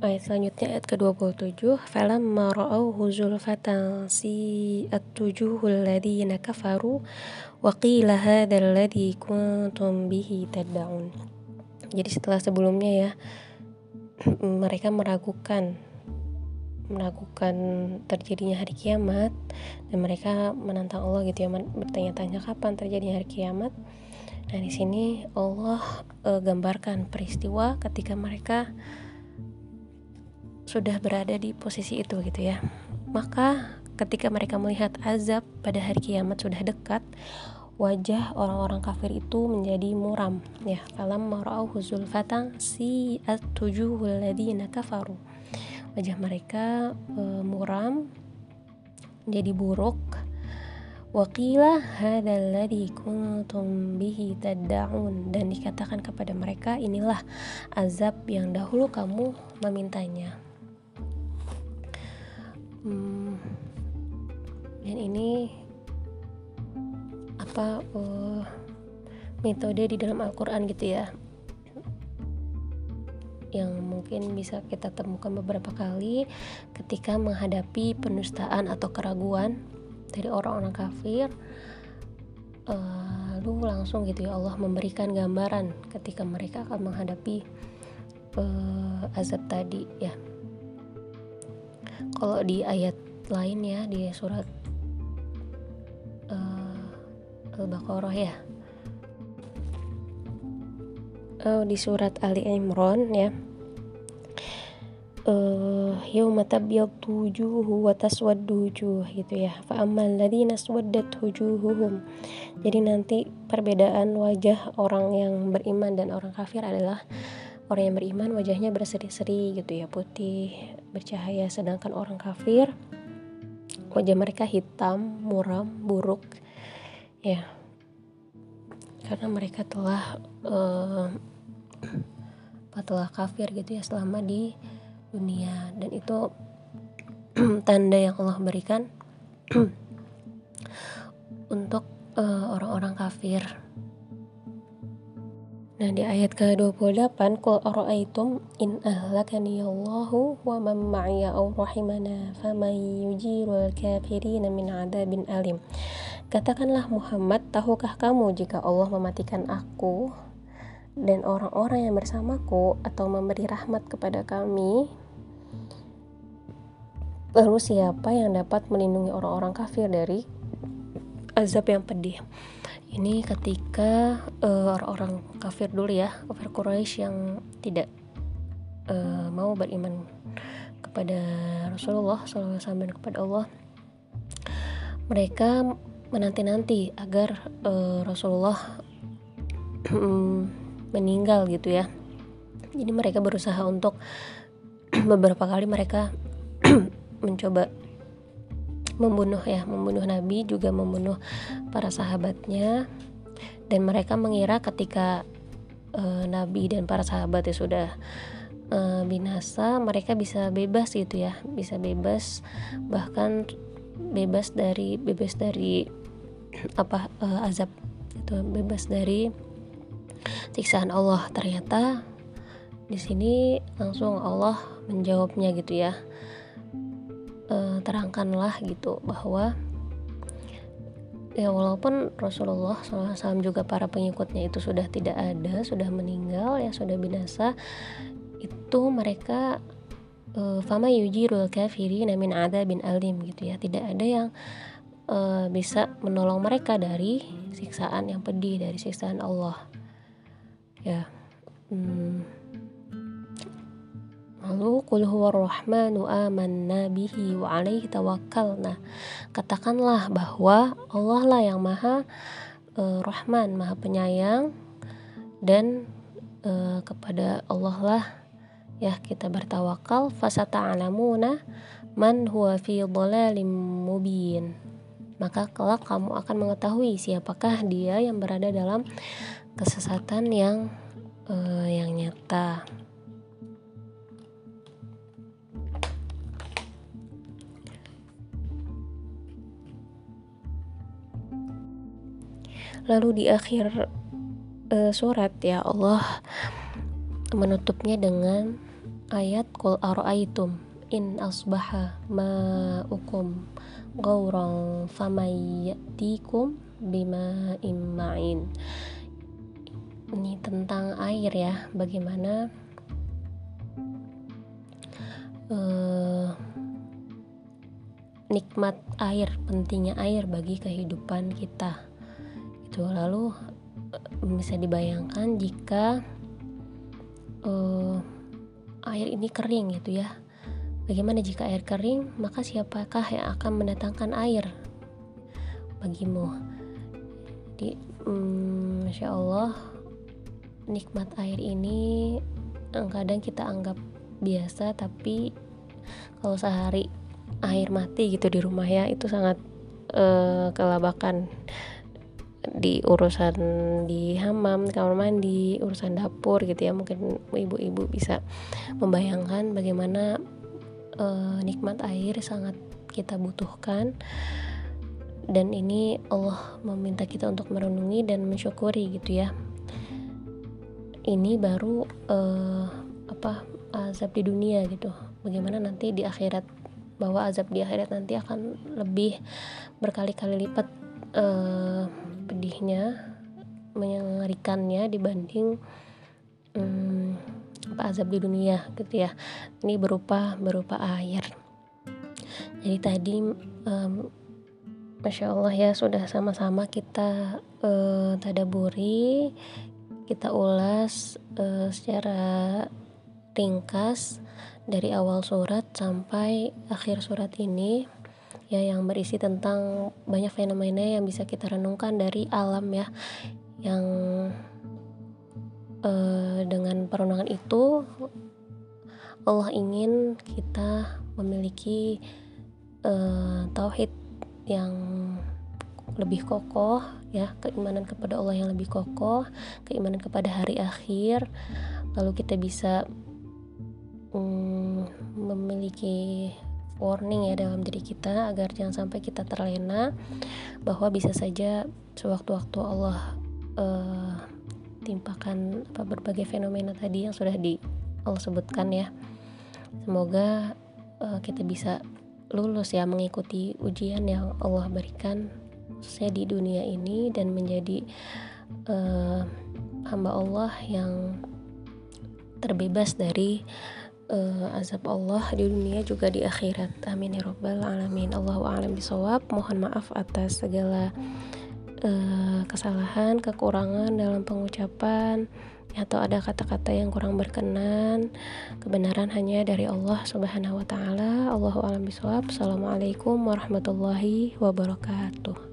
ayat selanjutnya ayat ke-27. Falam mara'auhu zulfatan si at-tujuhul ladina kafaru wa qila hadzal ladzi kuntum bihi tad'un. Jadi setelah sebelumnya ya mereka meragukan meragukan terjadinya hari kiamat dan mereka menantang Allah gitu ya bertanya-tanya kapan terjadinya hari kiamat. Nah di sini Allah e, gambarkan peristiwa ketika mereka sudah berada di posisi itu gitu ya. Maka ketika mereka melihat azab pada hari kiamat sudah dekat, wajah orang-orang kafir itu menjadi muram ya. Falam mara'auhu zulfatan si at-tujuhul ladina kafaru. Wajah mereka e, muram jadi buruk. Waqila hadzal ladzi kuntum bihi tad'un dan dikatakan kepada mereka inilah azab yang dahulu kamu memintanya hmm, dan ini apa uh, metode di dalam Al-Quran gitu ya yang mungkin bisa kita temukan beberapa kali ketika menghadapi penustaan atau keraguan dari orang-orang kafir. Uh, langsung gitu ya Allah memberikan gambaran ketika mereka akan menghadapi uh, azab tadi ya kalau di ayat lain ya di surat uh, Al-Baqarah ya. Oh, di surat Ali Imran ya. Uh, yauma tabyaddu wujuhu wa taswaddu wujuh gitu ya. Fa ammal ladzina swaddat wujuhuhum. Jadi nanti perbedaan wajah orang yang beriman dan orang kafir adalah orang yang beriman wajahnya berseri-seri gitu ya putih bercahaya. Sedangkan orang kafir wajah mereka hitam muram buruk. Ya. Karena mereka telah uh, telah kafir gitu ya selama di dunia. Dan itu tanda yang Allah berikan untuk eh, orang-orang uh, kafir Nah di ayat ke-28 Qul ara'aitum in ahlakani Allahu wa man ma'ya aw rahimana faman yujirul kafirina min adabin alim. Katakanlah Muhammad tahukah kamu jika Allah mematikan aku dan orang-orang yang bersamaku atau memberi rahmat kepada kami? Lalu siapa yang dapat melindungi orang-orang kafir dari azab yang pedih ini ketika uh, orang-orang kafir dulu ya kafir Quraisy yang tidak uh, mau beriman kepada Rasulullah SAW dan kepada Allah mereka menanti-nanti agar uh, Rasulullah meninggal gitu ya. Jadi mereka berusaha untuk beberapa kali mereka mencoba membunuh ya membunuh Nabi juga membunuh para sahabatnya. Dan mereka mengira ketika uh, Nabi dan para sahabatnya sudah uh, binasa mereka bisa bebas gitu ya bisa bebas bahkan bebas dari bebas dari apa uh, azab itu bebas dari siksaan Allah. Ternyata di sini langsung Allah menjawabnya gitu ya terangkanlah gitu bahwa ya walaupun Rasulullah SAW juga para pengikutnya itu sudah tidak ada sudah meninggal ya sudah binasa itu mereka uh, fama yujirul kafirin min bin alim gitu ya. Tidak ada yang uh, bisa menolong mereka dari siksaan yang pedih dari siksaan Allah. Ya hmm, Lalu qul rahmanu amanna bihi wa alaihi tawakkalna. Katakanlah bahwa Allah lah yang maha uh, rahman, maha penyayang dan uh, kepada Allah lah ya kita bertawakal fasata'lamuna man huwa fi dhalalim mubin. Maka kelak kamu akan mengetahui siapakah dia yang berada dalam kesesatan yang uh, yang nyata. Lalu di akhir uh, surat ya Allah menutupnya dengan ayat qul ara'aitum in asbaha ma'ukum ghauran famayyatikum bima imma'in ini tentang air ya. Bagaimana uh, nikmat air pentingnya air bagi kehidupan kita itu lalu bisa dibayangkan jika uh, air ini kering gitu ya. Bagaimana jika air kering maka siapakah yang akan mendatangkan air bagimu? Jadi hmm, masya Allah nikmat air ini kadang kita anggap biasa tapi kalau sehari air mati gitu di rumah ya itu sangat uh, kelabakan di urusan di hamam kamar mandi urusan dapur gitu ya. Mungkin ibu-ibu bisa membayangkan bagaimana uh, nikmat air sangat kita butuhkan. Dan ini Allah meminta kita untuk merenungi dan mensyukuri gitu ya. Ini baru uh, apa azab di dunia gitu. Bagaimana nanti di akhirat bahwa azab di akhirat nanti akan lebih berkali-kali lipat uh, pedihnya mengerikannya dibanding um, apa azab di dunia gitu ya. Ini berupa berupa air. Jadi tadi um, masya Allah ya sudah sama-sama kita uh, tadaburi kita ulas uh, secara ringkas dari awal surat sampai akhir surat ini ya yang berisi tentang banyak fenomena yang bisa kita renungkan dari alam ya. Yang uh, dengan perenungan itu Allah ingin kita memiliki uh, tauhid yang lebih kokoh ya keimanan kepada Allah yang lebih kokoh keimanan kepada hari akhir. Lalu kita bisa um, memiliki warning ya dalam diri kita agar jangan sampai kita terlena bahwa bisa saja sewaktu-waktu Allah uh, timpakan apa berbagai fenomena tadi yang sudah di Allah sebutkan ya. Semoga uh, kita bisa lulus ya mengikuti ujian yang Allah berikan khususnya di dunia ini dan menjadi uh, hamba Allah yang terbebas dari uh, azab Allah di dunia juga di akhirat. Amin ya robbal alamin. Allahu a'lam bisawab mohon maaf atas segala uh, kesalahan kekurangan dalam pengucapan atau ada kata-kata yang kurang berkenan. Kebenaran hanya dari Allah subhanahu wa ta'ala. Allahu a'lam bisawab Assalamualaikum warahmatullahi wabarakatuh